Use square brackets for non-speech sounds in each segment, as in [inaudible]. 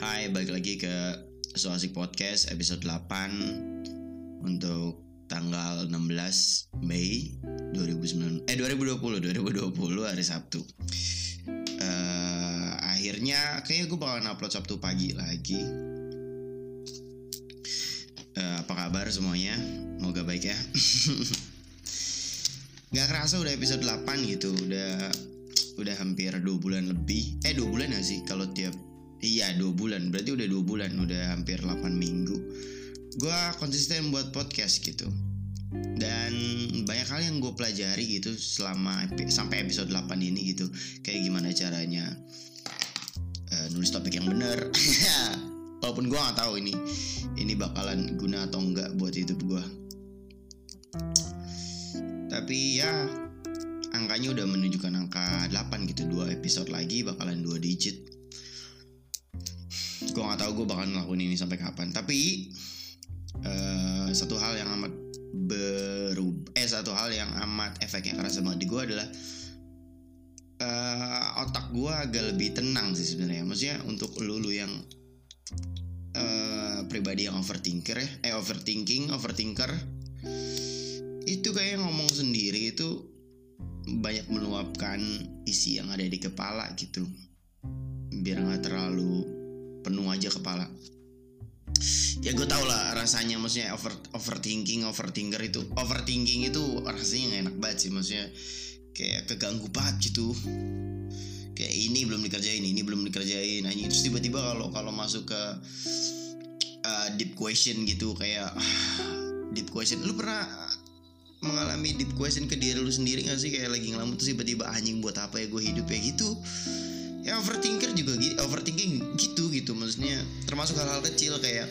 Hai, balik lagi ke So Asik Podcast episode 8 Untuk tanggal 16 Mei 2009 Eh 2020 2020 hari Sabtu. Eh, Akhirnya kayaknya gue bakalan upload Sabtu pagi lagi. Eh, Apa kabar semuanya? Semoga baik ya. [laughs] Gak kerasa udah episode 8 gitu Udah udah hampir dua bulan lebih. Eh dua bulan gak sih kalau tiap Iya dua bulan. Berarti udah dua bulan udah hampir 8 minggu. Gue konsisten buat podcast gitu. Dan banyak hal yang gue pelajari gitu selama sampai episode 8 ini gitu. Kayak gimana caranya eh, nulis topik yang bener. [laughs] Walaupun gue nggak tahu ini ini bakalan guna atau enggak buat hidup gue tapi ya angkanya udah menunjukkan angka 8 gitu. Dua episode lagi bakalan dua digit gue nggak tahu gue bakalan ngelakuin ini sampai kapan. Tapi eh, satu hal yang amat berubah eh satu hal yang amat efeknya kerasa banget di gue adalah eh, otak gue agak lebih tenang sih sebenarnya. Maksudnya untuk lulu yang eh, pribadi yang overthinker ya eh overthinking overthinker itu kayak ngomong sendiri itu banyak meluapkan isi yang ada di kepala gitu. Biar nggak terlalu penuh aja kepala. Ya gue tau lah rasanya maksudnya over overthinking overthinker itu. Overthinking itu rasanya nggak enak banget sih maksudnya kayak keganggu banget gitu. Kayak ini belum dikerjain ini belum dikerjain. Nah, terus tiba-tiba kalau kalau masuk ke uh, deep question gitu kayak deep question. Lu pernah mengalami deep question ke diri lu sendiri gak sih? Kayak lagi ngelamun terus tiba-tiba anjing buat apa ya gue hidup ya? Gitu ya overthinker juga gitu overthinking gitu gitu. Maksudnya termasuk hal-hal kecil kayak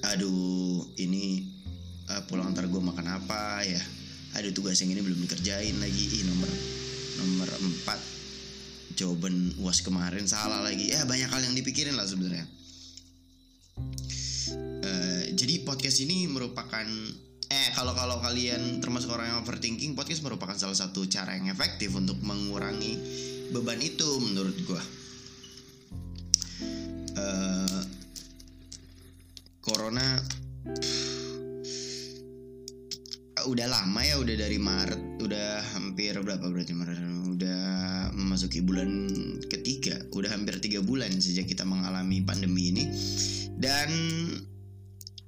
aduh ini uh, pulang ntar gue makan apa ya? Aduh tugas yang ini belum dikerjain lagi. Ih nomor nomor 4 jawaban uas kemarin salah lagi. Ya banyak hal yang dipikirin lah sebenarnya. Eh, jadi podcast ini merupakan eh kalau kalau kalian termasuk orang yang overthinking podcast merupakan salah satu cara yang efektif untuk mengurangi beban itu menurut gua. Eh, corona pff, udah lama ya udah dari Maret udah hampir berapa berarti Maret? Udah memasuki bulan ketiga udah hampir tiga bulan sejak kita mengalami pandemi ini. Dan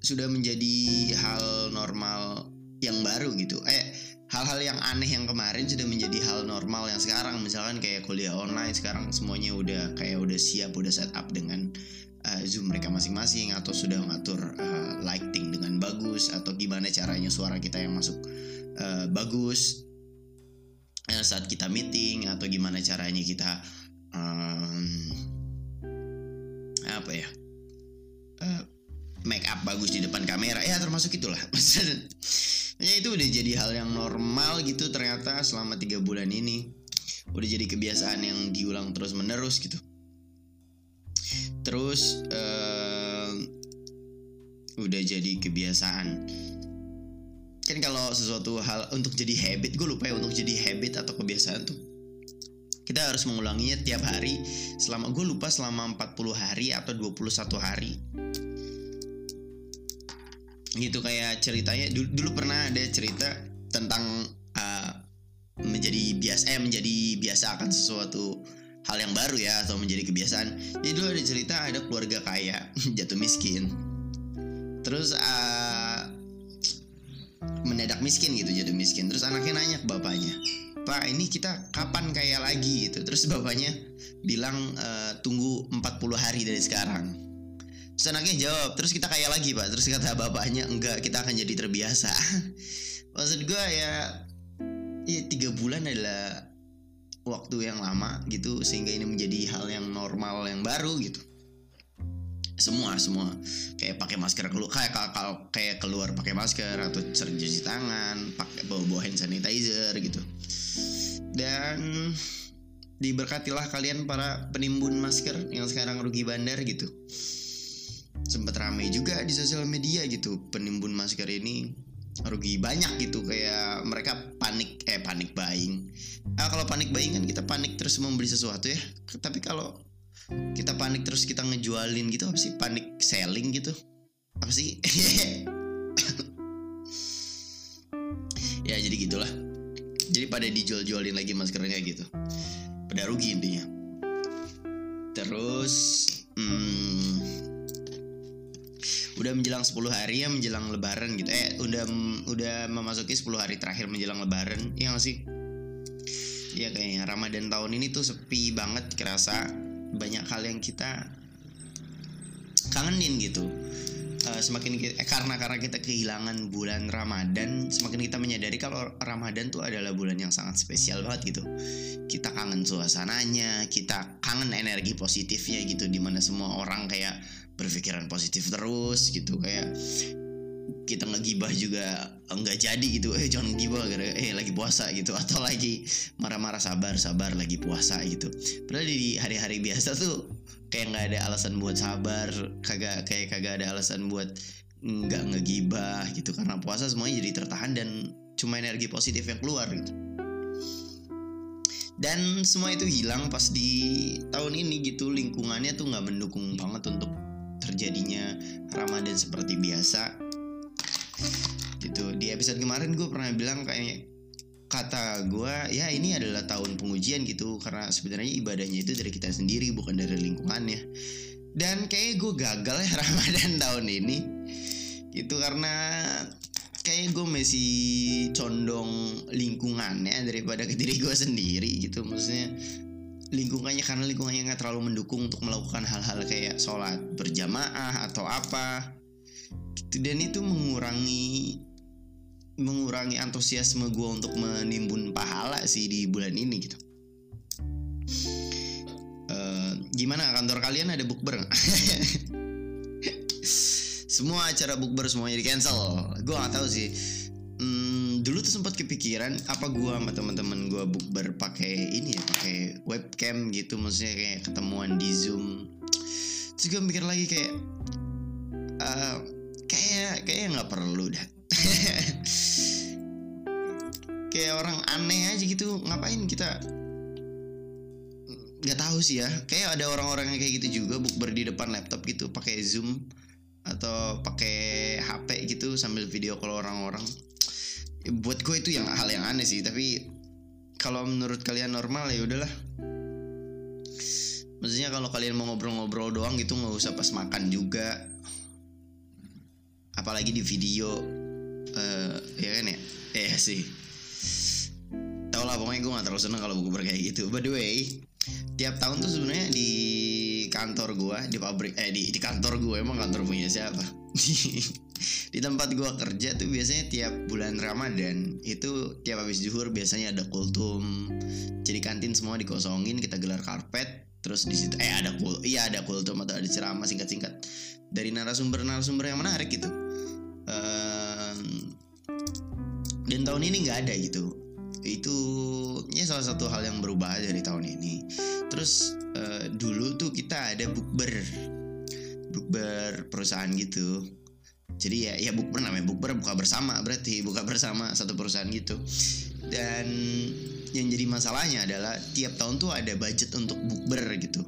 sudah menjadi hal normal yang baru gitu. Eh hal-hal yang aneh yang kemarin sudah menjadi hal normal yang sekarang. Misalkan kayak kuliah online sekarang semuanya udah kayak udah siap udah set up dengan uh, zoom mereka masing-masing atau sudah ngatur uh, lighting dengan bagus atau gimana caranya suara kita yang masuk uh, bagus uh, saat kita meeting atau gimana caranya kita um, apa ya uh, make up bagus di depan kamera. Ya termasuk itulah. [laughs] Maksudnya itu udah jadi hal yang normal gitu ternyata selama tiga bulan ini. Udah jadi kebiasaan yang diulang terus menerus gitu. Terus eh, udah jadi kebiasaan. Kan kalau sesuatu hal untuk jadi habit gue lupa ya untuk jadi habit atau kebiasaan tuh. Kita harus mengulanginya tiap hari. Selama gue lupa selama 40 hari atau 21 hari gitu kayak ceritanya dulu, dulu pernah ada cerita tentang uh, menjadi biasa eh menjadi biasa akan sesuatu hal yang baru ya atau menjadi kebiasaan. Jadi dulu ada cerita ada keluarga kaya [laughs] jatuh miskin. Terus uh, mendadak miskin gitu jatuh miskin. Terus anaknya nanya ke bapaknya pak ini kita kapan kaya lagi? Gitu. Terus bapaknya bilang "Eh, tunggu 40 hari dari sekarang Terus anaknya jawab, terus kita kaya lagi pak. Terus kata bapaknya, enggak kita akan jadi terbiasa. [laughs] Maksud gue ya Ya tiga bulan adalah Waktu yang lama gitu Sehingga ini menjadi hal yang normal yang baru gitu. Semua semua. Kayak pakai masker keluar kayak kalau kayak keluar pakai masker atau sering cuci tangan pakai bawa bawa hand sanitizer gitu. Dan diberkatilah kalian para penimbun masker yang sekarang rugi bandar gitu sempat ramai juga di sosial media gitu. Penimbun masker ini rugi banyak gitu. Kayak mereka panik eh panik buying. Ah kalau panik buying kan kita panik terus membeli sesuatu ya. Tapi kalau kita panik terus kita ngejualin gitu apa sih? Panik selling gitu. Apa sih? [laughs] Ya jadi gitulah. Jadi pada dijual-jualin lagi maskernya gitu. Pada rugi intinya. Terus hmm, udah menjelang 10 hari ya menjelang lebaran gitu. Eh udah udah memasuki 10 hari terakhir menjelang lebaran ya gak sih? Ya kayaknya. Ramadan tahun ini tuh sepi banget kerasa. Banyak hal yang kita kangenin gitu uh, semakin kita, eh, karena karena kita kehilangan bulan Ramadan semakin kita menyadari kalau Ramadan tuh adalah bulan yang sangat spesial banget gitu. Kita kangen suasananya kita kangen energi positifnya gitu di mana semua orang kayak berpikiran positif terus gitu kayak kita ngegibah juga enggak jadi gitu. Eh jangan ngegibah gara eh lagi puasa gitu atau lagi marah-marah sabar sabar lagi puasa gitu. Padahal di hari-hari biasa tuh kayak nggak ada alasan buat sabar kagak kayak kagak ada alasan buat nggak ngegibah gitu. Karena puasa semuanya jadi tertahan dan cuma energi positif yang keluar gitu. Dan semua itu hilang pas di tahun ini gitu. Lingkungannya tuh nggak mendukung banget untuk terjadinya Ramadan seperti biasa. Gitu. Di episode kemarin gue pernah bilang kayak kata gue ya ini adalah tahun pengujian gitu karena sebenarnya ibadahnya itu dari kita sendiri bukan dari lingkungannya. Dan kayak gue gagal ya [laughs] Ramadan tahun ini. Gitu karena kayak gue masih condong lingkungannya daripada ke diri gue sendiri gitu. Maksudnya lingkungannya karena lingkungannya nggak terlalu mendukung untuk melakukan hal-hal kayak sholat berjamaah atau apa. Dan itu mengurangi mengurangi antusiasme gue untuk menimbun pahala sih di bulan ini gitu. Uh, gimana kantor kalian ada bukber nggak? [laughs] semua acara bukber semuanya di cancel. Gue nggak tahu sih. Hmm, dulu tuh sempat kepikiran apa gue sama teman-teman gue bukber pakai ini ya pakai webcam gitu maksudnya kayak ketemuan di zoom terus gue mikir lagi kayak uh, kayak kayak nggak perlu dah kayak orang aneh aja gitu ngapain kita? Nggak tahu sih ya. Kayak ada orang-orang yang kayak gitu juga bukber di depan laptop gitu pakai zoom atau pakai HP gitu sambil video kalau orang-orang. Buat gue itu yang hal yang aneh sih tapi kalau menurut kalian normal ya udahlah. Maksudnya kalau kalian mau ngobrol-ngobrol doang gitu nggak usah pas makan juga. Apalagi di video uh, ya kan ya? Eh sih. Tau lah pokoknya gue gak terlalu seneng kalau buku kayak gitu. By the way tiap tahun tuh sebenarnya di kantor gue di pabrik eh di, di kantor gue emang kantor punya siapa? [laughs] Di tempat gue kerja tuh biasanya tiap bulan Ramadan itu tiap habis zuhur biasanya ada kultum. Jadi kantin semua dikosongin kita gelar karpet terus di situ eh ada kul iya ada kultum atau ada ceramah singkat-singkat. Dari narasumber-narasumber yang menarik gitu. Um, dan tahun ini nggak ada gitu. Itu ya salah satu hal yang berubah dari tahun ini. Terus uh, dulu tuh kita ada bukber. Bukber perusahaan gitu. Jadi ya ya bukber namanya bukber buka bersama berarti buka bersama satu perusahaan gitu. Dan yang jadi masalahnya adalah tiap tahun tuh ada budget untuk bukber gitu.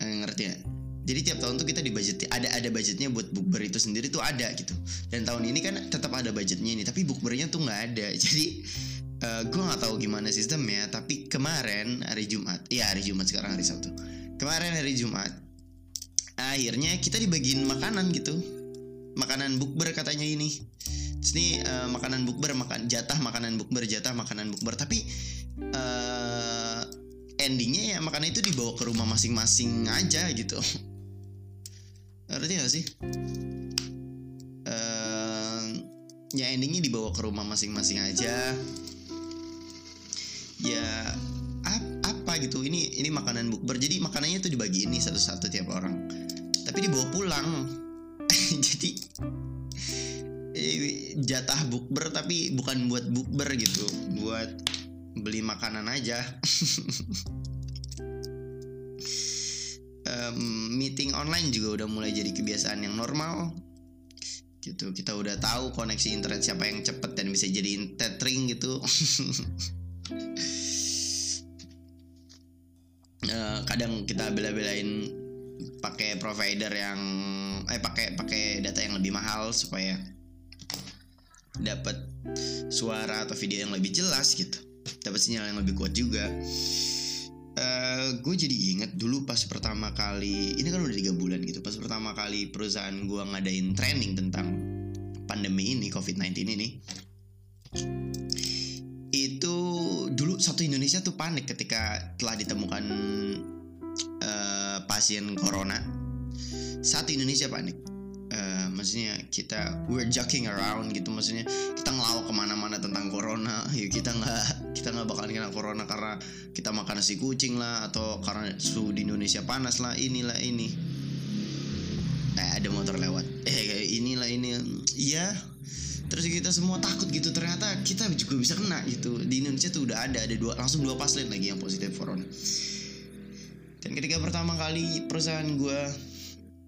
Eh, ngerti ya jadi tiap tahun tuh kita di budget ada ada budgetnya buat bukber itu sendiri tuh ada gitu. Dan tahun ini kan tetap ada budgetnya ini tapi bukbernya tuh nggak ada. [laughs] Jadi uh, eh, gue nggak tahu gimana sistemnya tapi kemarin hari Jumat ya hari Jumat sekarang hari Sabtu. Kemarin hari Jumat akhirnya kita dibagiin makanan gitu. Makanan bukber katanya ini. Terus ini uh, makanan bukber makan jatah makanan bukber jatah makanan bukber. Tapi uh, endingnya ya makanan itu dibawa ke rumah masing-masing aja gitu [laughs] ngerti gak sih? Uh, ya endingnya dibawa ke rumah masing-masing aja. Ya ap, apa gitu? Ini ini makanan bukber jadi makanannya tuh dibagi ini satu-satu tiap orang. Tapi dibawa pulang. [laughs] Jadi eh, jatah bukber tapi bukan buat bukber gitu. Buat beli makanan aja [laughs] um, meeting online juga udah mulai jadi kebiasaan yang normal. Gitu kita udah tahu koneksi internet siapa yang cepet dan bisa jadi tethering gitu. Uh, [laughs] kadang kita bela-belain pakai provider yang eh pakai pakai data yang lebih mahal supaya dapat suara atau video yang lebih jelas gitu. Dapat sinyal yang lebih kuat juga uh, gue jadi inget dulu pas pertama kali ini kan udah tiga bulan gitu pas pertama kali perusahaan gue ngadain training tentang pandemi ini covid-19 ini itu dulu satu Indonesia tuh panik ketika telah ditemukan uh, pasien corona. Satu Indonesia panik uh, maksudnya kita we're joking around gitu maksudnya kita ngelawak ke mana-mana tentang corona. [laughs] Yuk kita nggak kita nggak bakalan kena corona karena kita makan nasi kucing lah atau karena suhu di Indonesia panas lah inilah ini. Eh ada motor lewat. [laughs] Eh inilah ini. Iya. Terus kita semua takut gitu ternyata kita juga bisa kena gitu. Di Indonesia tuh udah ada ada dua langsung dua pasien lagi yang positif corona. Dan ketika pertama kali perusahaan gue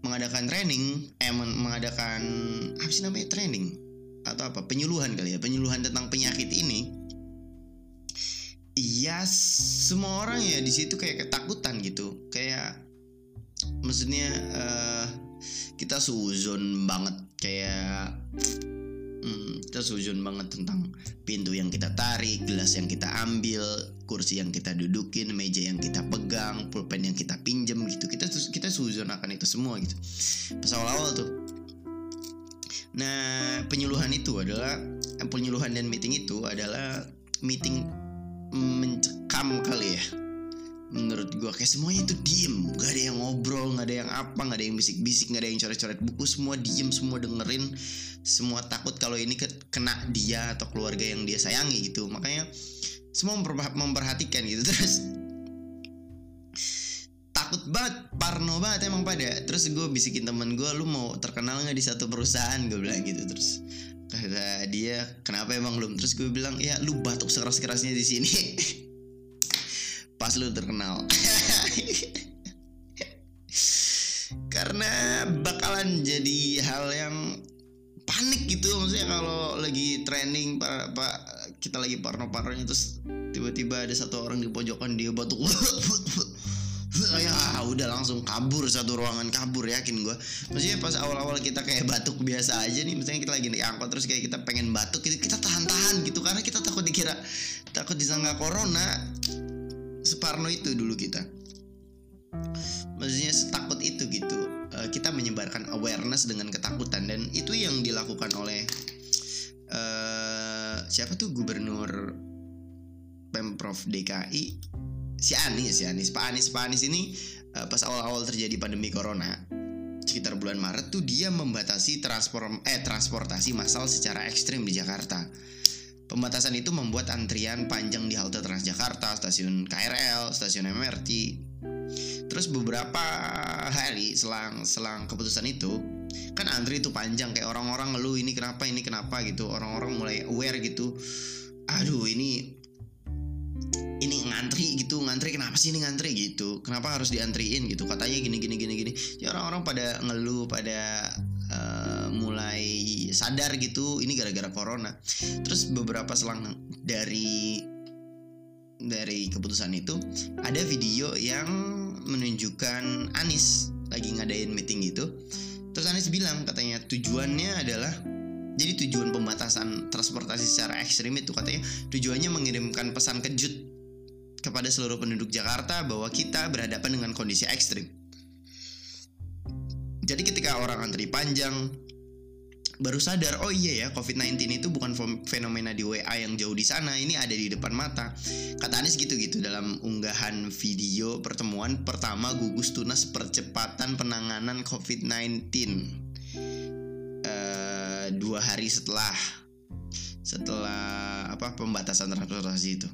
mengadakan training eh mengadakan apa sih namanya training? Atau apa? Penyuluhan kali ya penyuluhan tentang penyakit ini. Iya semua orang ya di situ kayak ketakutan gitu. Kayak maksudnya uh, kita suzon banget. Kayak hmm, suzon banget tentang pintu yang kita tarik gelas yang kita ambil kursi yang kita dudukin, meja yang kita pegang, pulpen yang kita pinjam gitu. Kita kita suzon akan itu semua gitu. Pas awal-awal tuh. Nah, penyuluhan itu adalah penyuluhan dan meeting itu adalah meeting mencekam kali ya. Menurut gua kayak semuanya itu diem, gak ada yang ngobrol, gak ada yang apa, gak ada yang bisik-bisik, gak ada yang coret-coret buku, semua diem, semua dengerin, semua takut kalau ini kena dia atau keluarga yang dia sayangi gitu. Makanya semua memperhatikan gitu. [laughs] Terus takut banget parno banget emang pada. Terus gue bisikin temen gue lu mau terkenal nggak di satu perusahaan? Gue bilang gitu. Terus kata dia kenapa emang belum? Terus gue bilang ya lu batuk sekeras kerasnya di sini [laughs] pas lu terkenal. [laughs] Karena bakalan jadi hal yang panik gitu maksudnya kalau lagi training pak pak kita lagi parno-parnonya terus tiba-tiba ada satu orang di pojokan dia batuk [laughs] ya udah langsung kabur satu ruangan kabur yakin gue maksudnya pas awal-awal kita kayak batuk biasa aja nih misalnya kita lagi di angkot terus kayak kita pengen batuk kita tahan-tahan gitu karena kita takut dikira takut disangka corona separno itu dulu kita. Maksudnya setakut itu gitu. Eh, kita menyebarkan awareness dengan ketakutan. Dan itu yang dilakukan oleh uh, siapa tuh? Gubernur pemprov DKI si Anies si Anies. Pak Anies Pak Anies ini uh, pas awal-awal terjadi pandemi corona sekitar bulan Maret tuh dia membatasi transport eh transportasi massal secara ekstrim di Jakarta. Pembatasan itu membuat antrian panjang di halte Transjakarta, stasiun KRL, stasiun MRT. Terus beberapa hari selang selang keputusan itu, kan antri itu panjang kayak orang-orang ngeluh ini kenapa ini kenapa? gitu. Orang-orang mulai aware gitu. Aduh ini ini ngantri gitu ngantri kenapa sih ini ngantri? gitu. Kenapa harus diantriin? gitu. Katanya gini gini gini gini. Ya orang-orang pada ngeluh pada sadar gitu ini gara-gara corona terus beberapa selang dari dari keputusan itu ada video yang menunjukkan Anis lagi ngadain meeting gitu Terus Anies bilang katanya tujuannya adalah jadi tujuan pembatasan transportasi secara ekstrim itu katanya tujuannya mengirimkan pesan kejut kepada seluruh penduduk Jakarta bahwa kita berhadapan dengan kondisi ekstrim. Jadi ketika orang antri panjang, baru sadar oh iya ya COVID-19 itu bukan fenomena di WA yang jauh di sana ini ada di depan mata. Kata Anies gitu-gitu dalam unggahan video pertemuan pertama gugus tunas percepatan penanganan COVID-19 uh, dua hari setelah setelah apa pembatasan transportasi itu.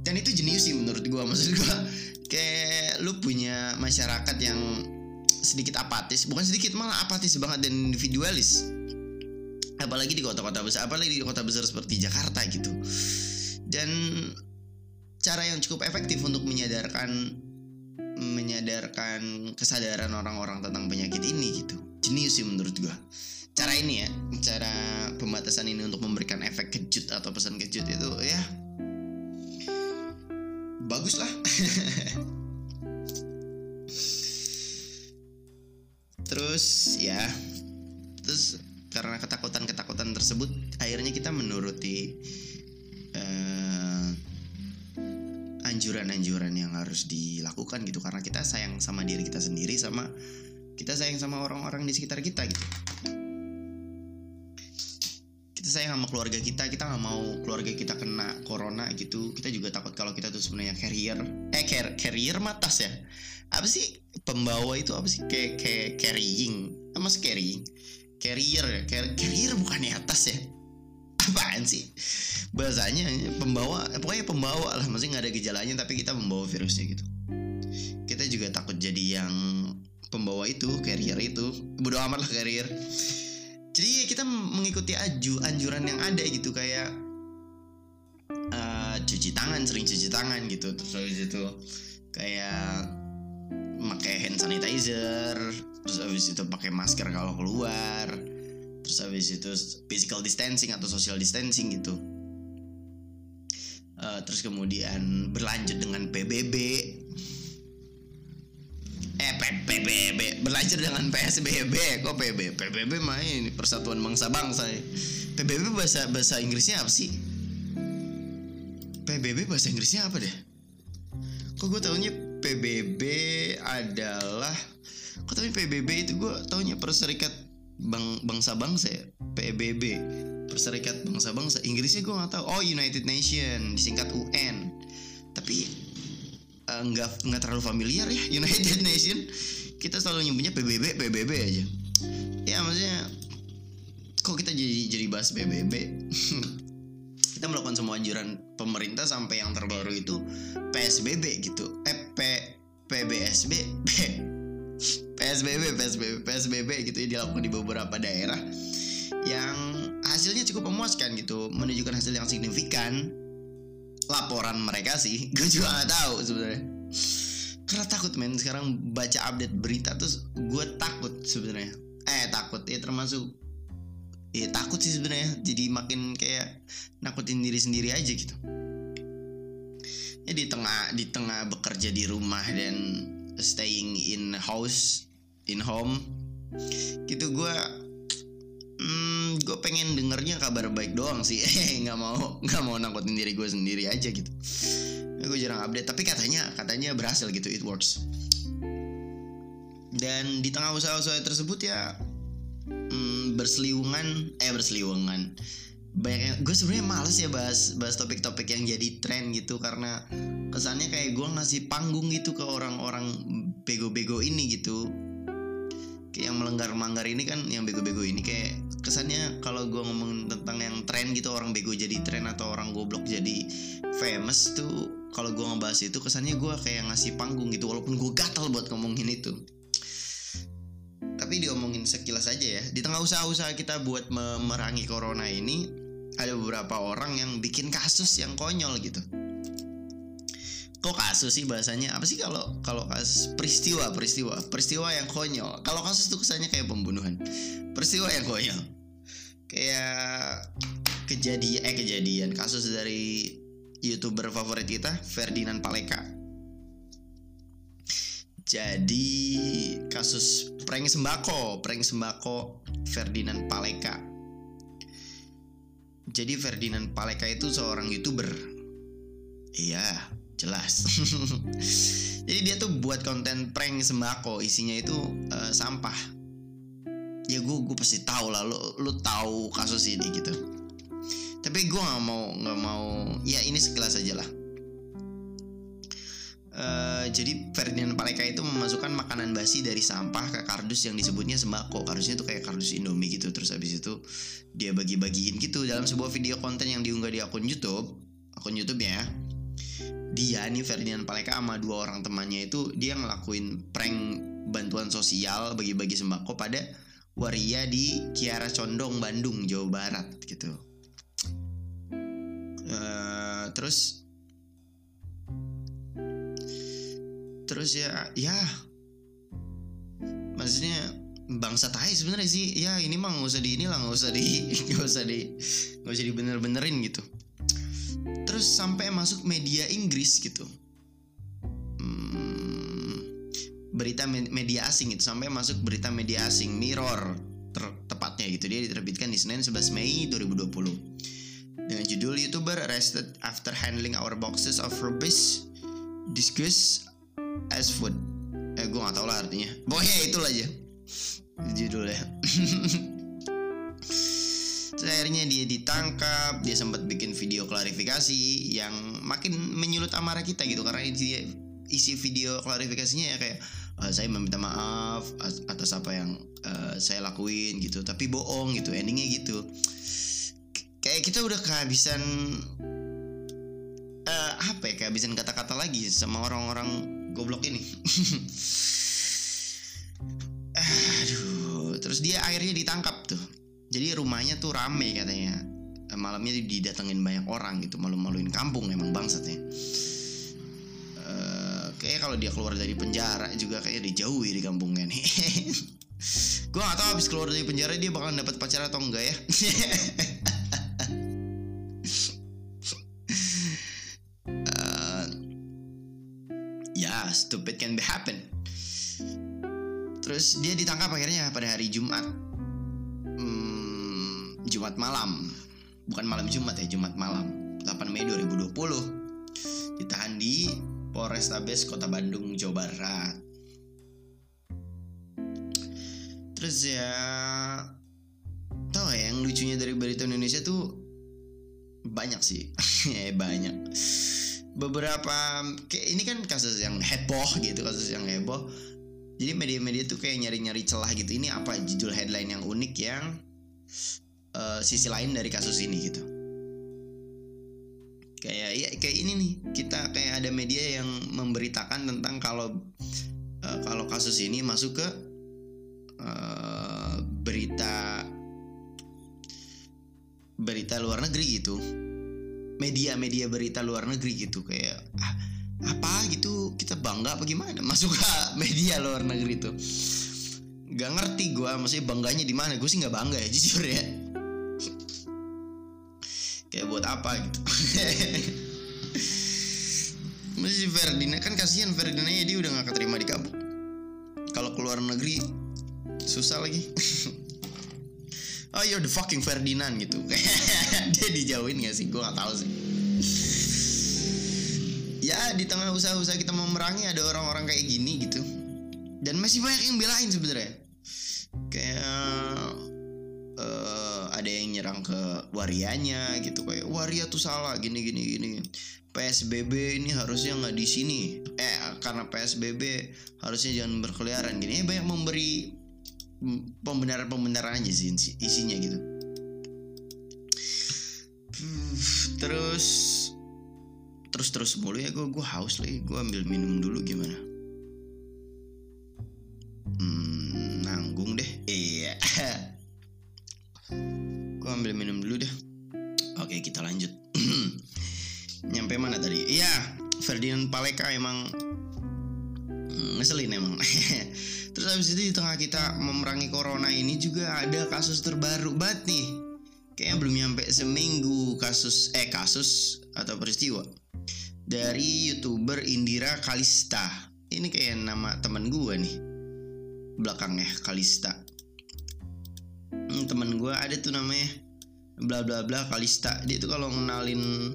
Dan itu jenius sih menurut gua [laughs] maksud gua. Kayak lu punya masyarakat yang sedikit apatis. Bukan sedikit malah apatis banget dan individualis. Apalagi di kota-kota besar apalagi di kota besar seperti Jakarta gitu. Dan cara yang cukup efektif untuk menyadarkan menyadarkan kesadaran orang-orang tentang penyakit ini gitu. Jenius sih menurut gua. Cara ini ya cara pembatasan ini untuk memberikan efek kejut atau pesan kejut itu ya bagus lah ya. Terus karena ketakutan-ketakutan tersebut akhirnya kita menuruti uh, anjuran-anjuran yang harus dilakukan gitu. Karena kita sayang sama diri kita sendiri sama kita sayang sama orang-orang di sekitar kita gitu. Kita sayang sama keluarga kita kita nggak mau keluarga kita kena corona gitu. Kita juga takut kalau kita tuh sebenarnya carrier eh car carrier matas ya. Apa sih pembawa itu? Apa sih? Kayak kayak carrying sih carrying carrier ya carrier bukannya atas ya. Apaan sih? Bahasanya pembawa pokoknya pembawa lah. Maksudnya nggak ada gejalanya tapi kita membawa virusnya gitu. Kita juga takut jadi yang pembawa itu carrier itu. Bodo amat lah carrier. Jadi kita mengikuti aju anjuran yang ada gitu kayak uh, cuci tangan sering cuci tangan gitu. Terus habis itu kayak pakai hand sanitizer terus habis itu pakai masker kalau keluar. Terus habis itu physical distancing atau social distancing gitu. Uh, terus kemudian berlanjut dengan PBB eh PBB berlanjut dengan PSBB kok PBB PBB main Persatuan Bangsa Bangsa PBB bahasa bahasa Inggrisnya apa sih? PBB bahasa Inggrisnya apa deh? Kok gue tahunya PBB adalah kok tapi PBB itu gue taunya Perserikat Bang bangsa-bangsa ya? PBB Perserikat Bangsa-Bangsa Inggrisnya gue nggak tahu. Oh United Nation disingkat UN tapi uh, nggak terlalu familiar ya [laughs] United Nation. Kita selalu nyebutnya PBB PBB aja. Ya maksudnya kok kita jadi jadi bahas PBB [laughs] kita melakukan semua anjuran pemerintah sampai yang terbaru itu PSBB gitu. Eh P PBSB P [laughs] PSBB PSBB PSBB gitu ya dilakukan di beberapa daerah yang hasilnya cukup memuaskan gitu menunjukkan hasil yang signifikan. Laporan mereka sih [laughs] gue juga nggak tahu sebenarnya. Karena takut men. Sekarang baca update berita terus gue takut sebenarnya. Eh takut. Ya termasuk ya takut sih sebenarnya. Jadi makin kayak nakutin diri sendiri aja gitu ya di tengah di tengah bekerja di rumah dan staying in house in home gitu gue hmm, gue pengen dengernya kabar baik doang sih. [laughs] Nggak mau nggak mau nakutin diri gue sendiri aja gitu. Ya, gue jarang update tapi katanya katanya berhasil gitu it works. Dan di tengah usaha-usaha tersebut ya hmm, berseliwungan eh berseliwungan banyak gue sebenarnya males ya bahas bahas topik-topik yang jadi tren gitu karena kesannya kayak gue ngasih panggung gitu ke orang-orang bego-bego ini gitu. Kayak yang melanggar-melanggar ini kan yang bego-bego ini. Kayak kesannya kalau gue ngomongin tentang yang tren gitu orang bego jadi tren atau orang goblok jadi famous tuh kalau gue ngebahas itu kesannya gue kayak ngasih panggung gitu walaupun gue gatal buat ngomongin itu. Tapi diomongin sekilas aja ya. Di tengah usaha-usaha kita buat memerangi corona ini ada beberapa orang yang bikin kasus yang konyol gitu. Kok kasus sih bahasanya? Apa sih kalau kalau kasus peristiwa peristiwa peristiwa yang konyol? Kalau kasus tuh kesannya kayak pembunuhan. Peristiwa yang konyol. Kayak kejadian eh kejadian kasus dari youtuber favorit kita Ferdinand Paleka. Jadi kasus prank sembako prank sembako Ferdinand Paleka jadi Ferdinand Paleka itu seorang youtuber. Iya, jelas. [laughs] Jadi dia tuh buat konten prank sembako, isinya itu uh, sampah. Ya gue gue pasti tahu lah, lo lo tahu kasus ini gitu. Tapi gue nggak mau nggak mau, ya ini sekilas aja lah. Uh, jadi Ferdinand Paleka itu memasukkan makanan basi dari sampah ke kardus yang disebutnya sembako. Kardusnya itu kayak kardus Indomie gitu. Terus habis itu dia bagi-bagiin gitu dalam sebuah video konten yang diunggah di akun YouTube, akun YouTube ya. Dia nih Ferdinand Paleka sama dua orang temannya itu dia ngelakuin prank bantuan sosial bagi-bagi sembako pada waria di Kiara Condong, Bandung, Jawa Barat gitu. Uh, terus terus ya ya. Maksudnya bangsa tai sebenarnya sih. Ya ini mah nggak usah di inilah nggak usah di [laughs] nggak usah di nggak usah dibener-benerin gitu. Terus sampai masuk media Inggris gitu. Hmm, berita media asing itu sampai masuk berita media asing Mirror ter tepatnya gitu. Dia diterbitkan di Senin 11 Mei 2020 dengan judul YouTuber arrested after handling our boxes of rubbish discuss as food. Eh gue gak tau lah artinya. Pokoknya itulah aja. Judulnya [laughs] Terus akhirnya dia ditangkap, dia sempat bikin video klarifikasi yang makin menyulut amarah kita gitu. Karena dia isi video klarifikasinya ya kayak uh, saya meminta maaf atas apa yang uh, saya lakuin gitu, tapi bohong gitu, endingnya gitu. Kayak kita udah kehabisan uh, apa ya kehabisan kata-kata lagi sama orang-orang goblok ini. [laughs] Aduh, terus dia akhirnya ditangkap tuh. Jadi rumahnya tuh rame katanya. Eh, malamnya didatengin banyak orang gitu malu-maluin kampung emang bangsatnya. Uh, kayak kalau dia keluar dari penjara juga kayak dijauhi di kampungnya nih. [laughs] Gue gak tau abis keluar dari penjara dia bakalan dapat pacar atau enggak ya [laughs] stupid can be happen. Terus dia ditangkap akhirnya pada hari Jumat. Jumat malam. Bukan malam Jumat ya Jumat malam. 8 Mei 2020 ditahan di Polrestabes Kota Bandung Jawa Barat. Terus ya tau ya yang lucunya dari berita Indonesia tuh banyak sih. Ya [laughs] banyak beberapa ini kan kasus yang heboh gitu kasus yang heboh. Jadi media-media tuh kayak nyari-nyari celah gitu ini apa judul headline yang unik yang uh, sisi lain dari kasus ini gitu. Kayak ya kayak ini nih kita kayak ada media yang memberitakan tentang kalau uh, kalau kasus ini masuk ke uh, berita berita luar negeri gitu media-media berita luar negeri gitu kayak ah, apa gitu? Kita bangga apa gimana? [laughs] Masuk ke media luar negeri tuh. Gak ngerti gue maksudnya bangganya di mana? Gue sih nggak bangga ya [laughs] jujur ya. Kayak buat apa gitu. [laughs] Masih Ferdinand kan kasihan Ferdinand dia udah gak keterima di kampung. Kalau keluar negeri susah lagi oh you're the fucking Ferdinand gitu. [laughs] Dia dijauhin gak sih? Gue gak tahu sih. Ya di tengah usaha-usaha kita memerangi ada orang-orang kayak gini gitu. Dan masih banyak yang belain sebenarnya. Kayak ada yang nyerang ke warianya gitu. Kayak waria tuh salah gini gini gini PSBB ini harusnya nggak di sini. Eh karena PSBB harusnya jangan berkeliaran. Gini eh, banyak memberi pembenaran-pembenaran aja sih isinya gitu. Terus terus terus mulu ya gue gue haus lagi gue ambil minum dulu gimana? Hmm, nanggung deh. Iya. [laughs] Gue ambil minum dulu deh. Oke kita lanjut. [clears throat] Nyampe mana tadi? Iya Ferdinand Paleka emang ngeselin emang. [laughs] Terus habis itu di tengah kita memerangi corona ini juga ada kasus terbaru banget nih. Kayaknya belum nyampe seminggu kasus eh kasus atau peristiwa dari youtuber Indira Kalista. Ini kayak nama teman gue nih belakangnya Kalista. Hmm, temen gue ada tuh namanya bla bla bla Kalista. Dia tuh kalau ngenalin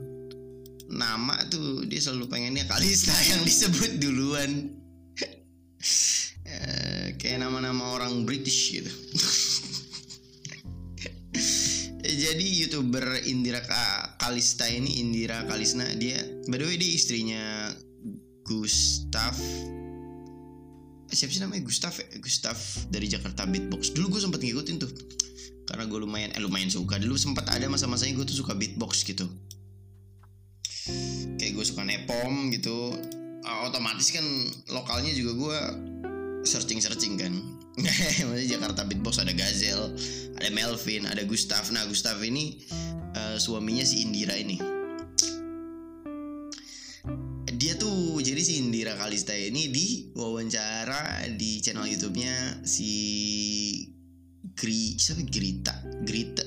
nama tuh dia selalu pengennya Kalista [laughs] yang disebut duluan. [laughs] Eh, kayak nama-nama orang British gitu. [laughs] Jadi youtuber Indira Kalista ini Indira Kalisna dia by the way dia istrinya Gustav siapa sih namanya? Gustav ya? Gustav dari Jakarta Beatbox. Dulu gue sempet ngikutin tuh karena gue lumayan eh lumayan suka. Dulu sempat ada masa-masanya gue tuh suka beatbox gitu. Kayak gue suka nepom gitu. Uh, otomatis kan lokalnya juga gue searching searching kan. [laughs] Maksudnya Jakarta beatbox ada Gazel ada Melvin ada Gustav nah Gustav ini uh, suaminya si Indira ini. Dia tuh jadi si Indira Kalista ini di wawancara di channel YouTube-nya si Gri siapa? Grita Grita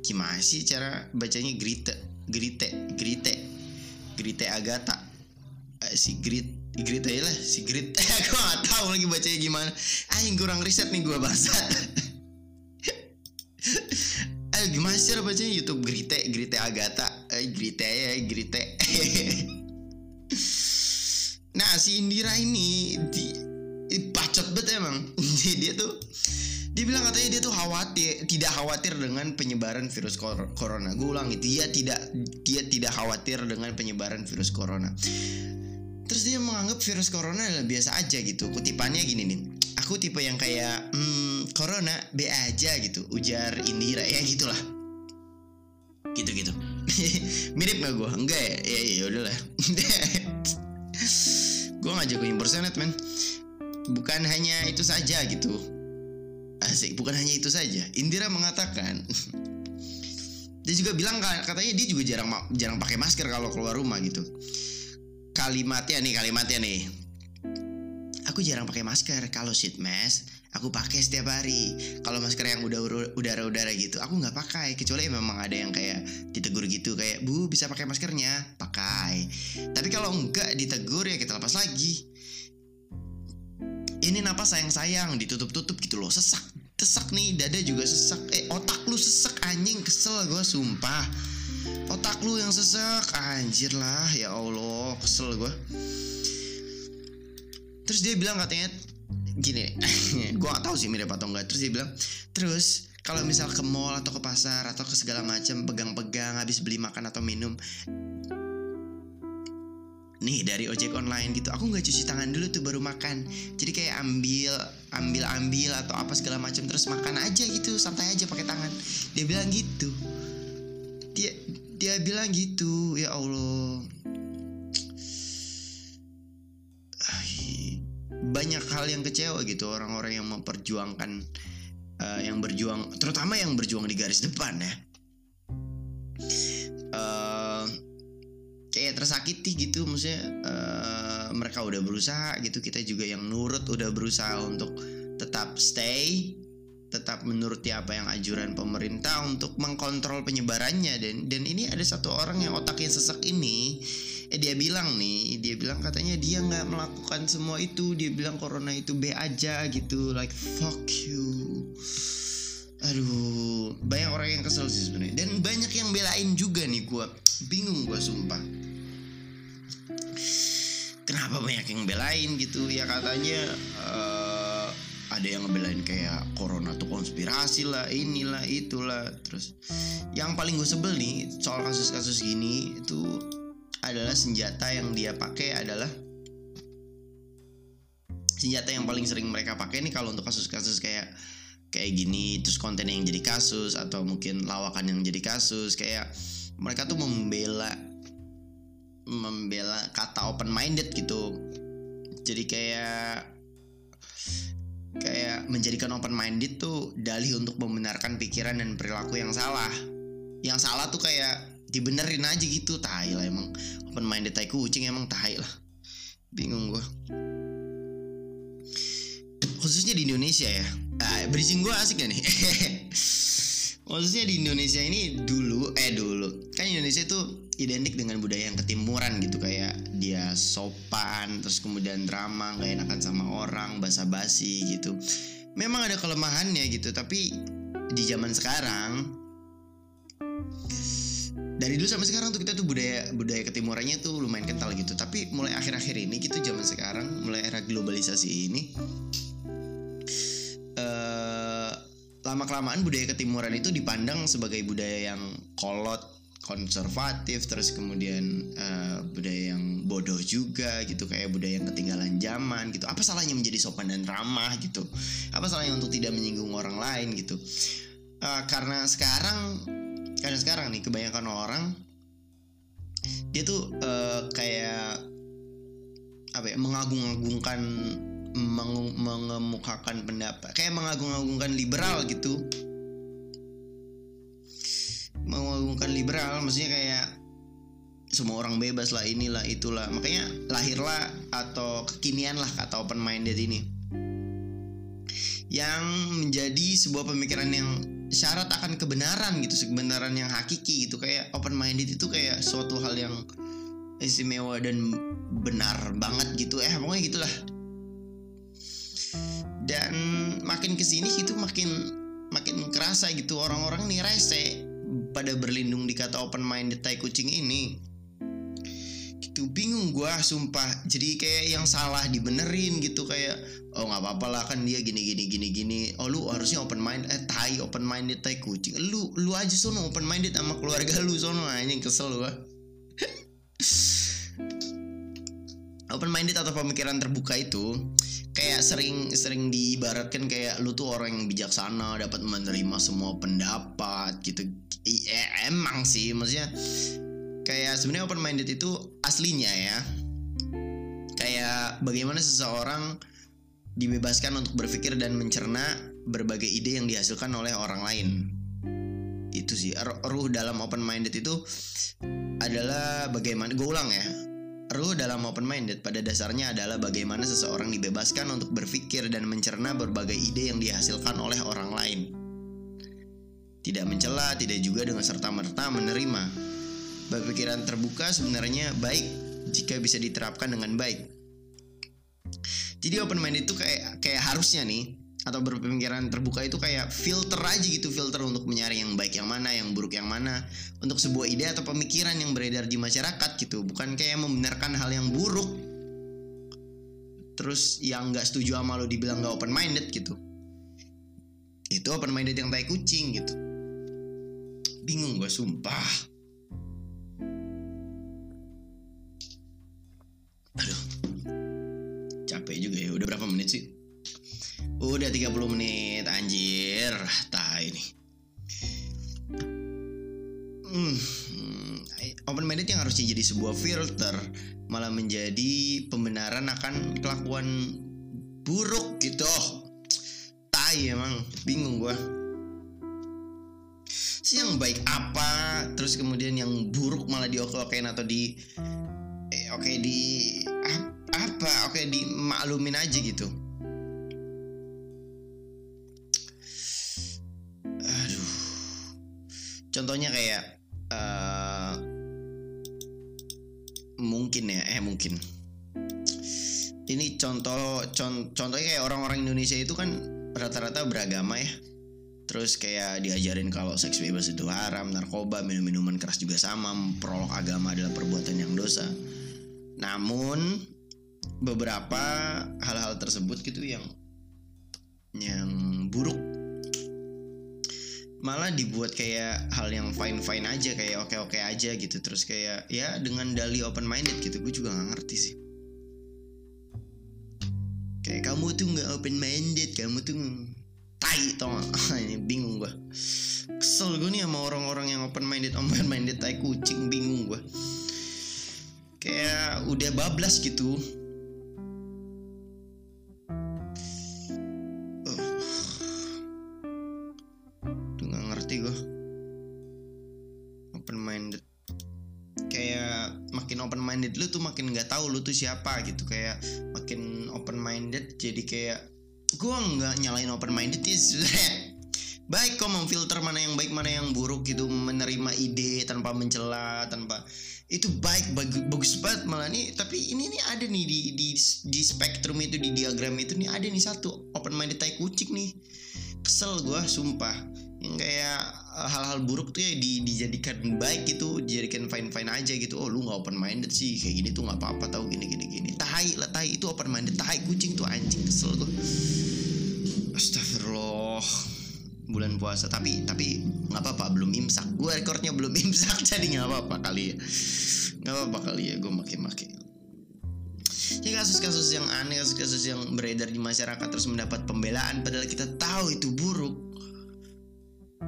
gimana sih cara bacanya Grita Grite Grite. Grite Agatha. Uh, si Grit Grit aja lah si Grit. [laughs] Gue gak tahu lagi bacanya gimana. Anjing kurang riset nih gue bahasa [laughs] Ayo gimana sih bacanya? YouTube Grite Grite Agatha eh, Grite ya Grite. [laughs] Nah si Indira ini di ih, bacot banget emang. Dia tuh dia bilang katanya dia tuh khawatir tidak khawatir dengan penyebaran virus kor- corona. Gue ulang itu dia tidak dia tidak khawatir dengan penyebaran virus corona terus dia menganggap virus corona adalah biasa aja gitu. Kutipannya gini nih aku tipe yang kayak hmm, corona B aja gitu. Ujar Indira. Ya gitulah. Gitu gitu [laughs] mirip gak gue enggak ya? Ya ya udahlah [laughs] gue gak jago impersonate men. Bukan hanya itu saja gitu. Asik bukan hanya itu saja. Indira mengatakan [laughs] dia juga bilang katanya dia juga jarang jarang pakai masker kalau keluar rumah gitu kalimatnya nih kalimatnya nih. Aku jarang pakai masker. Kalau sheet mask aku pakai setiap hari. Kalau masker yang udah udara-udara gitu aku nggak pakai. Kecuali memang ada yang kayak ditegur gitu kayak bu bisa pakai maskernya? Pakai. Tapi kalau enggak ditegur ya kita lepas lagi. Ini napas sayang-sayang ditutup-tutup gitu loh. Sesak sesak nih dada juga sesak. Eh otak lu sesak anjing. Kesel gue sumpah otak lu yang sesak. Anjir lah ya allah kesel gue terus dia bilang katanya gini [laughs] gue gak tahu sih mirip atau enggak terus dia bilang terus kalau misal ke mall atau ke pasar atau ke segala macam pegang-pegang habis beli makan atau minum. Nih dari ojek online gitu. Aku nggak cuci tangan dulu tuh baru makan. Jadi kayak ambil ambil ambil atau apa segala macam terus makan aja gitu santai aja pakai tangan. Dia bilang gitu dia bilang gitu ya allah. Banyak hal yang kecewa gitu orang-orang yang memperjuangkan eh, yang berjuang terutama yang berjuang di garis depan ya. Eh, kayak tersakiti gitu maksudnya eh, mereka udah berusaha gitu kita juga yang nurut udah berusaha untuk tetap stay tetap menuruti apa yang anjuran pemerintah untuk mengkontrol penyebarannya dan dan ini ada satu orang yang otaknya sesak ini eh dia bilang nih dia bilang katanya dia nggak melakukan semua itu dia bilang corona itu B aja gitu like fuck you. Aduh banyak orang yang kesel sih sebenarnya. Dan banyak yang belain juga nih gua. Bingung gua sumpah. Kenapa banyak yang belain gitu? Ya katanya eh, ada yang ngebelain kayak corona tuh konspirasi lah inilah itulah. Terus yang paling gue sebel nih soal kasus-kasus gini itu adalah senjata yang dia pakai adalah senjata yang paling sering mereka pakai nih kalau untuk kasus-kasus kayak kayak gini. Terus konten yang jadi kasus atau mungkin lawakan yang jadi kasus kayak mereka tuh membela membela kata open minded gitu. Jadi kayak kayak menjadikan open minded tuh dalih untuk membenarkan pikiran dan perilaku yang salah. Yang salah tuh kayak dibenerin aja gitu tai lah emang. Open minded tai kucing emang tai lah. Bingung gue khususnya di Indonesia ya. Ah, bridging gue asik gak nih [laughs] khususnya di Indonesia ini dulu eh dulu. Kan Indonesia itu identik dengan budaya yang ketimuran gitu. Kayak dia sopan terus kemudian drama nggak enakan sama orang basa-basi gitu. Memang ada kelemahannya gitu tapi di zaman sekarang dari dulu sampai sekarang tuh kita tuh budaya budaya ketimurannya tuh lumayan kental gitu. Tapi mulai akhir-akhir ini gitu zaman sekarang mulai era globalisasi ini lama kelamaan budaya ketimuran itu dipandang sebagai budaya yang kolot konservatif terus kemudian eh, budaya yang bodoh juga gitu kayak budaya yang ketinggalan zaman gitu. Apa salahnya menjadi sopan dan ramah gitu? Apa salahnya untuk tidak menyinggung orang lain gitu? Eh, karena sekarang karena sekarang nih kebanyakan orang dia tuh eh, kayak apa ya mengagung-agungkan meng- mengemukakan pendapat kayak mengagung-agungkan liberal gitu. Mengagungkan liberal maksudnya kayak semua orang bebas lah inilah itulah. Makanya lahirlah atau kekinian lah kata open minded ini. Yang menjadi sebuah pemikiran yang syarat akan kebenaran gitu kebenaran yang hakiki gitu. Kayak open minded itu kayak suatu hal yang istimewa dan benar banget gitu. Eh pokoknya gitulah dan makin ke sini gitu makin makin kerasa gitu. Orang-orang nih rese pada berlindung di kata open minded tai kucing ini. Gitu bingung gua sumpah. Jadi kayak yang salah dibenerin gitu kayak oh nggak apa-apa lah kan dia gini gini gini gini. Oh lu harusnya open mind eh tai open minded tai kucing. Lu lu aja sono open minded sama keluarga lu sono. Anjing kesel gua. [laughs] Open minded atau pemikiran terbuka itu kayak sering sering diibaratkan kayak lu tuh orang yang bijaksana dapat menerima semua pendapat gitu. Eh, emang sih maksudnya kayak sebenarnya open minded itu aslinya ya. Kayak bagaimana seseorang dibebaskan untuk berpikir dan mencerna berbagai ide yang dihasilkan oleh orang lain. Itu sih ruh dalam open minded itu adalah bagaimana gue ulang ya Ruh dalam open minded pada dasarnya adalah bagaimana seseorang dibebaskan untuk berpikir dan mencerna berbagai ide yang dihasilkan oleh orang lain. Tidak mencela, tidak juga dengan serta-merta menerima. Berpikiran terbuka sebenarnya baik jika bisa diterapkan dengan baik. Jadi open minded itu kayak kayak harusnya nih atau berpemikiran terbuka itu kayak filter aja gitu filter untuk menyaring yang baik yang mana yang buruk yang mana untuk sebuah ide atau pemikiran yang beredar di masyarakat gitu. Bukan kayak membenarkan hal yang buruk. Terus yang nggak setuju sama lo dibilang nggak open minded gitu. Itu open minded yang tai kucing gitu. Bingung gue sumpah. Aduh. Capek juga ya udah berapa menit sih Udah 30 menit anjir. Tai ini hmm, Open minded yang harusnya jadi sebuah filter Malah menjadi pembenaran akan kelakuan buruk gitu. Tai emang Bingung gua. Si yang baik apa? Terus kemudian yang buruk malah dioke-okein atau di eh, Oke okay, di Apa? Oke okay, dimaklumin aja gitu contohnya kayak uh, mungkin ya eh mungkin. Ini contoh con, contohnya kayak orang-orang Indonesia itu kan rata-rata beragama ya. Terus kayak diajarin kalau seks bebas itu haram narkoba minum minuman keras juga sama memperolok agama adalah perbuatan yang dosa. Namun beberapa hal-hal tersebut gitu yang yang buruk malah dibuat kayak hal yang fine fine aja kayak oke oke aja gitu. Terus kayak ya dengan dali open minded gitu gue juga nggak ngerti sih. Kayak kamu tuh nggak open minded kamu tuh tai tau [laughs] ini bingung gue kesel gue nih sama orang-orang yang open minded open minded tai kucing bingung gue kayak udah bablas gitu nggak tahu lu tuh siapa gitu. Kayak makin open minded jadi kayak gue nggak nyalain open minded sebenernya [laughs] baik kok memfilter mana yang baik mana yang buruk gitu. Menerima ide tanpa mencela tanpa itu baik bagus, bagus banget malah nih. Tapi ini nih ada nih di di di spektrum itu di diagram itu nih ada nih satu open minded tai kucing nih. Kesel gue sumpah. Yang kayak hal-hal buruk tuh ya di, dijadikan baik gitu dijadikan fine fine aja gitu. Oh lu nggak open minded sih kayak gini tuh nggak apa-apa tau gini gini gini. Tai lah tai itu open minded tai kucing tuh anjing kesel gue astagfirullah. Bulan puasa tapi tapi nggak apa-apa belum imsak. Gue rekornya belum [laughs] imsak jadi nggak apa-apa kali ya. Nggak apa-apa kali ya gue makin-makin ya kasus-kasus yang aneh kasus-kasus yang beredar di masyarakat terus mendapat pembelaan padahal kita tahu itu buruk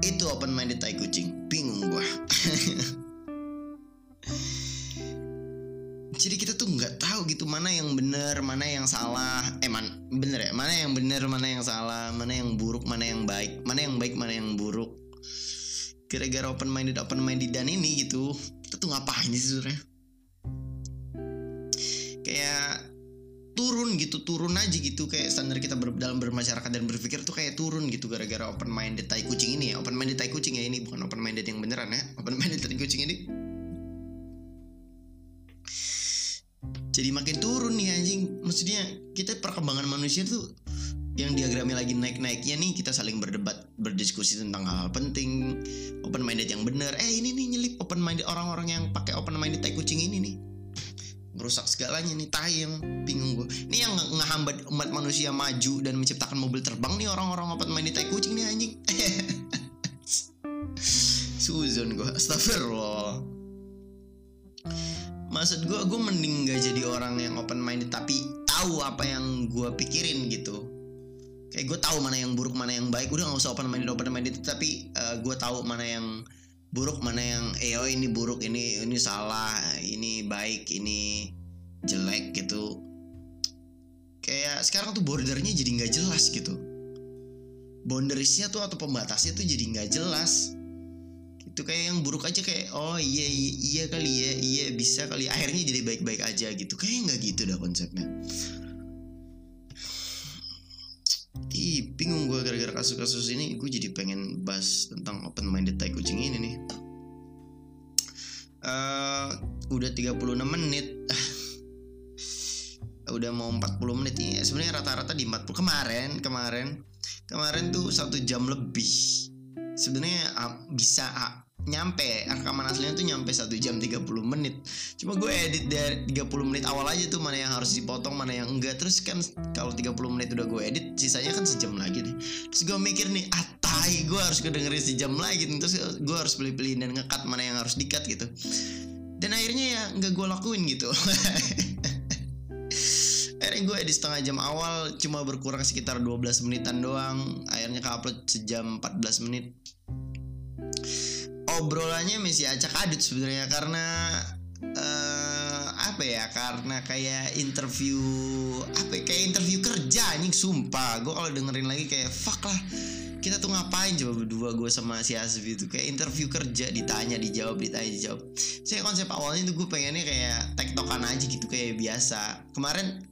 itu open minded tai kucing. Bingung gua. [laughs] Jadi kita tuh nggak tahu gitu mana yang benar mana yang salah. Eh man, bener ya? Mana yang benar mana yang salah mana yang buruk mana yang baik mana yang baik mana yang buruk. Gara-gara open minded open minded dan ini gitu kita tuh ngapain sih sebenarnya turun gitu turun aja gitu. Kayak standar kita ber, dalam bermasyarakat dan berpikir tuh kayak turun gitu gara-gara open minded tai kucing ini ya. Open minded tai kucing ya ini bukan open minded yang beneran ya. Open minded tai kucing ini. Jadi makin turun nih anjing. Maksudnya kita perkembangan manusia tuh yang diagramnya lagi naik-naiknya nih kita saling berdebat berdiskusi tentang hal-hal penting open minded yang benar eh ini nih nyelip open minded orang-orang yang pakai open minded tai kucing ini nih merusak segalanya nih tai yang bingung gue ini yang ngehambat umat manusia maju dan menciptakan mobil terbang nih orang-orang open minded tai kucing nih anjing. [laughs] Suzon gue Astagfirullah. Maksud gue Gue mending gak jadi orang yang open minded Tapi tahu apa yang gue pikirin gitu. Kayak gue tahu mana yang buruk Mana yang baik. Udah gak usah open minded open minded Tapi uh, gue tahu mana yang buruk Mana yang eh oh ini buruk Ini ini salah Ini baik Ini jelek gitu. Kayak sekarang tuh bordernya jadi gak jelas gitu. Boundariesnya tuh atau pembatasnya tuh jadi gak jelas. Itu kayak yang buruk aja kayak oh iya iya, iya kali ya iya bisa kali akhirnya jadi baik-baik aja gitu. Kayak nggak gitu dah konsepnya Ih, bingung gue gara-gara kasus-kasus ini. Gue jadi pengen bahas tentang open minded tai kucing ini nih. Uh, Udah 36 menit. [laughs] Udah mau 40 menit ini sebenarnya rata-rata di 40 Kemarin, kemarin. Kemarin tuh satu jam lebih. Sebenarnya uh, bisa uh, nyampe. Rekaman aslinya tuh nyampe satu jam 30 menit. Cuma gue edit dari 30 menit awal aja tuh mana yang harus dipotong mana yang enggak. Terus kan kalau 30 menit udah gue edit sisanya kan sejam lagi nih. Terus gue mikir nih ah tai gue harus kedengerin sejam lagi terus gue harus pilih-pilih dan ngekat mana yang harus dikat gitu. Dan akhirnya ya nggak gue lakuin gitu. [laughs] Akhirnya gue edit setengah jam awal cuma berkurang sekitar 12 menitan doang. Akhirnya ke upload sejam 14 menit obrolannya masih acak adut sebenarnya karena uh, apa ya karena kayak interview apa ya, kayak interview kerja anjing sumpah. Gue kalau dengerin lagi kayak fuck lah kita tuh ngapain coba berdua gue sama si Asfi itu kayak interview kerja ditanya dijawab ditanya dijawab. Saya konsep awalnya tuh gue pengennya kayak tektokan aja gitu kayak biasa. Kemarin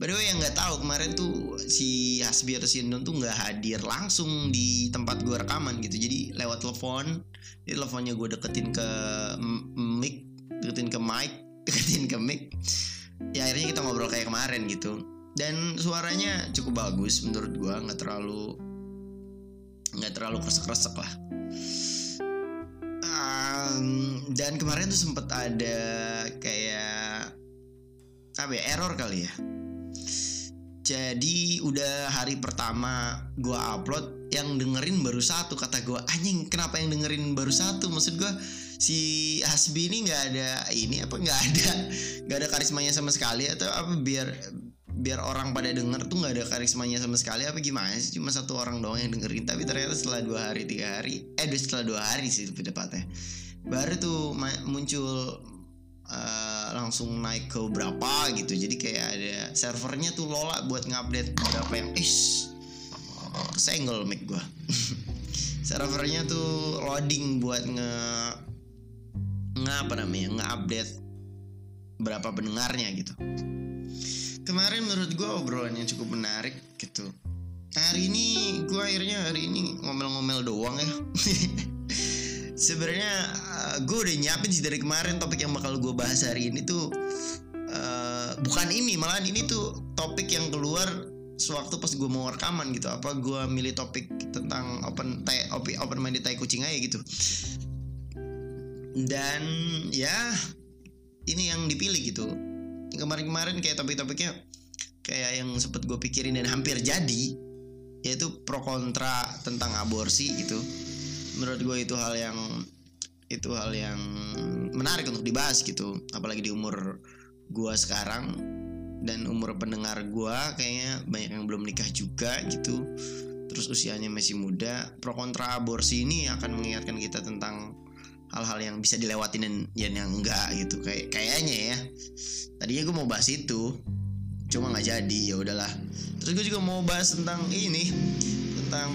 By the way yang nggak tahu kemarin tuh si Hasbi atau si Endon tuh nggak hadir langsung di tempat gue rekaman gitu. Jadi lewat telepon jadi teleponnya gue deketin ke mic deketin ke mic [laughs] deketin ke mic. Ya akhirnya kita ngobrol kayak kemarin gitu. Dan suaranya cukup bagus menurut gue nggak terlalu nggak terlalu kresek-kresek lah. Um, dan kemarin tuh sempet ada kayak apa ya error kali ya jadi udah hari pertama gue upload yang dengerin baru satu kata gue anjing kenapa yang dengerin baru satu? Maksud gue si Hasbi ini nggak ada ini apa nggak ada nggak ada karismanya sama sekali atau apa biar biar orang pada denger tuh nggak ada karismanya sama sekali apa gimana sih? Cuma satu orang doang yang dengerin tapi ternyata setelah dua hari tiga hari eh setelah dua hari sih lebih tepatnya. Baru tuh muncul uh, langsung naik ke berapa gitu. Jadi kayak ada servernya tuh lola buat ngupdate berapa yang is kesenggol mic gua. [laughs] Servernya tuh loading buat nge nge apa namanya nge update berapa pendengarnya gitu. Kemarin menurut gue obrolannya cukup menarik gitu. Hari ini gue akhirnya hari ini ngomel-ngomel doang ya [laughs] sebenarnya uh, gue udah nyiapin sih dari kemarin topik yang bakal gue bahas hari ini tuh uh, bukan ini malahan ini tuh topik yang keluar sewaktu pas gue mau rekaman gitu. Apa gue milih topik tentang open tai open, open minded tai kucing aja gitu. Dan ya ini yang dipilih gitu. Kemarin-kemarin kayak topik-topiknya kayak yang sempet gue pikirin dan hampir jadi yaitu pro kontra tentang aborsi gitu menurut gue itu hal yang itu hal yang menarik untuk dibahas gitu. Apalagi di umur gue sekarang dan umur pendengar gue kayaknya banyak yang belum nikah juga gitu. Terus usianya masih muda. Pro kontra aborsi ini akan mengingatkan kita tentang hal-hal yang bisa dilewatin dan yang enggak gitu. Kayak kayaknya ya. Tadinya gue mau bahas itu cuma nggak jadi. Ya udahlah. Terus gue juga mau bahas tentang ini tentang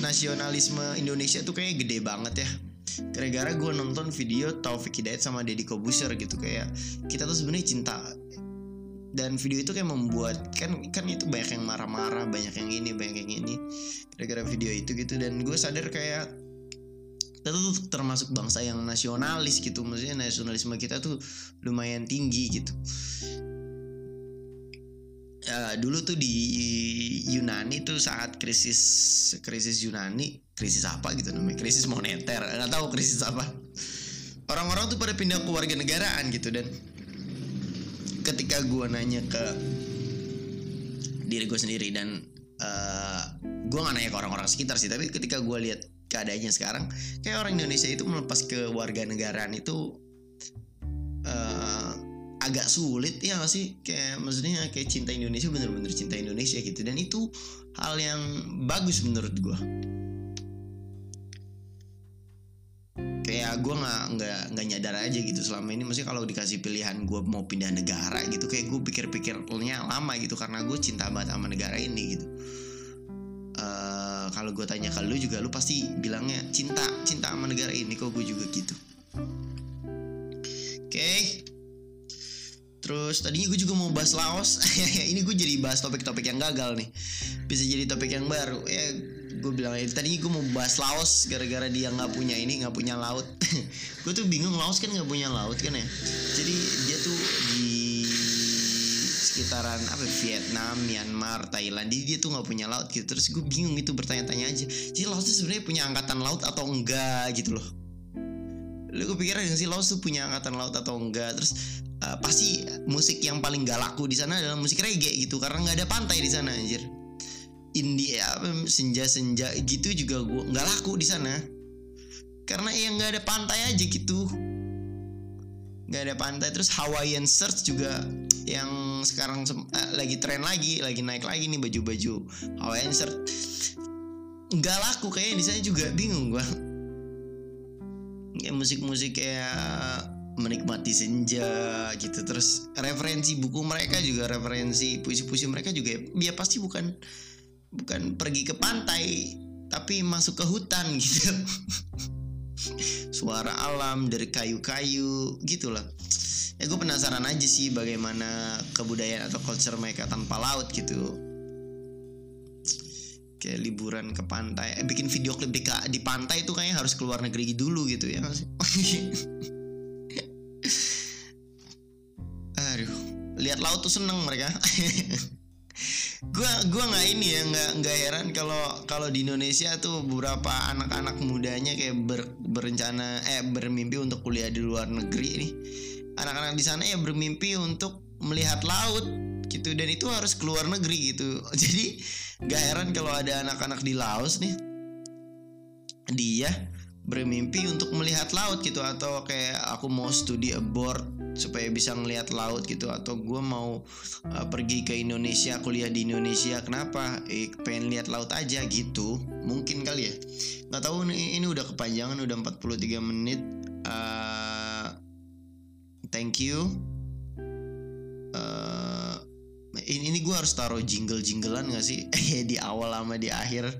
nasionalisme Indonesia tuh kayak gede banget ya. Gara-gara gue nonton video Taufik Hidayat sama Deddy Kobuser gitu kayak kita tuh sebenarnya cinta. Dan video itu kayak membuat kan kan itu banyak yang marah-marah banyak yang ini banyak yang ini. Gara-gara video itu gitu dan gue sadar kayak kita tuh termasuk bangsa yang nasionalis gitu. Maksudnya nasionalisme kita tuh lumayan tinggi gitu uh, dulu tuh di Yunani tuh saat krisis krisis Yunani krisis apa gitu namanya? Krisis moneter nggak tahu krisis apa. Orang-orang tuh pada pindah ke warga negaraan gitu dan. Ketika gue nanya ke diri gue sendiri dan uh, gue gak nanya ke orang-orang sekitar sih tapi ketika gue lihat keadaannya sekarang kayak orang Indonesia itu melepas ke warga negaraan itu uh, agak sulit ya gak sih? Kayak maksudnya kayak cinta Indonesia bener-bener cinta Indonesia gitu. Dan itu hal yang bagus menurut gue kayak gue nggak nggak nggak nyadar aja gitu selama ini. Maksudnya kalau dikasih pilihan gue mau pindah negara gitu kayak gue pikir-pikirnya lama gitu karena gue cinta banget sama negara ini gitu. Uh, kalau gue tanya ke lu juga lu pasti bilangnya cinta cinta sama negara ini kok gue juga gitu? Oke. okay. Terus tadinya gue juga mau bahas Laos. [laughs] Ini gue jadi bahas topik-topik yang gagal nih. Bisa jadi topik yang baru. Ya gue bilang tadinya gue mau bahas Laos Gara-gara dia nggak punya ini nggak punya laut. [laughs] Gue tuh bingung Laos kan nggak punya laut kan ya? Jadi dia tuh di sekitaran apa Vietnam, Myanmar, Thailand Jadi dia tuh nggak punya laut gitu. Terus gue bingung itu bertanya-tanya aja. Jadi Laos tuh sebenarnya punya angkatan laut atau enggak gitu loh? Lu gue pikir aja sih Laos tuh punya angkatan laut atau enggak? Terus uh, pasti musik yang paling gak laku di sana adalah musik reggae gitu karena nggak ada pantai di sana anjir. India senja-senja gitu juga gua nggak laku di sana. Karena yang nggak ada pantai aja gitu. Nggak ada pantai terus Hawaiian shirt juga yang sekarang uh, lagi tren lagi lagi naik lagi nih baju-baju Hawaiian shirt nggak laku kayaknya di sana juga bingung gua. Ya musik-musik kayak menikmati senja gitu. Terus referensi buku mereka juga referensi puisi-puisi mereka juga ya pasti bukan bukan pergi ke pantai tapi masuk ke hutan [laughs] gitu. Suara alam dari kayu-kayu gitulah. Ya gue penasaran aja sih bagaimana kebudayaan atau culture mereka tanpa laut gitu. Kayak liburan ke pantai eh, bikin video klip di, di pantai itu kayaknya harus keluar negeri dulu gitu ya sih [laughs] lihat laut tuh seneng mereka. [laughs] Gua gua nggak ini ya nggak nggak heran kalau kalau di Indonesia tuh beberapa anak-anak mudanya kayak ber, berencana eh bermimpi untuk kuliah di luar negeri nih. Anak-anak di sana ya bermimpi untuk melihat laut gitu dan itu harus keluar negeri gitu. [laughs] Jadi gak heran kalau ada anak-anak di Laos nih. Dia bermimpi untuk melihat laut gitu atau kayak aku mau studi abroad supaya bisa ngelihat laut gitu atau gue mau uh, pergi ke Indonesia kuliah di Indonesia kenapa? Eh, pengen lihat laut aja gitu mungkin kali ya. Nggak tahu nih ini udah kepanjangan udah 43 menit uh, thank you. Uh, ini, ini gue harus taruh jingle jinglean gak sih? [laughs] Di awal sama di akhir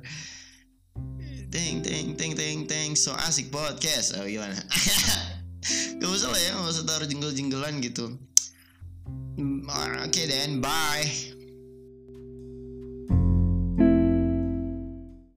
Teng teng teng teng teng so asik podcast oh gimana [laughs] Gak usah lah ya, gak usah taruh jingle-jinglean gitu. Hmm, oke okay, then, bye.